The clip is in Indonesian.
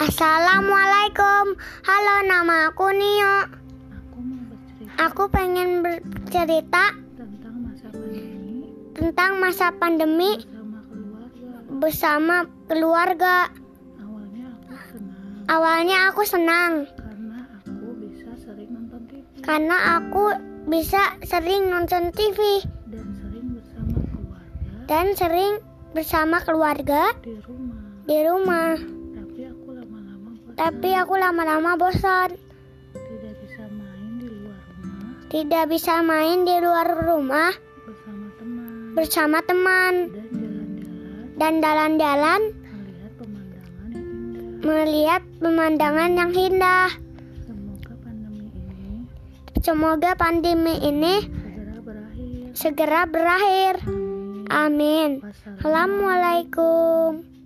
Assalamualaikum. Halo, nama aku Nio. Aku mau bercerita Aku pengen bercerita tentang masa pandemi tentang masa pandemi bersama keluarga. bersama keluarga. Awalnya aku senang Awalnya aku senang karena aku bisa sering nonton TV karena aku bisa sering nonton TV dan sering bersama keluarga dan sering bersama keluarga di rumah. di rumah. Tapi aku lama-lama bosan. tidak bisa main di luar rumah Tidak bisa main di luar rumah bersama teman bersama teman dan jalan-jalan melihat pemandangan yang indah. melihat pemandangan yang indah. Semoga pandemi ini Semoga pandemi ini segera berakhir. segera berakhir. Amin. Assalamualaikum.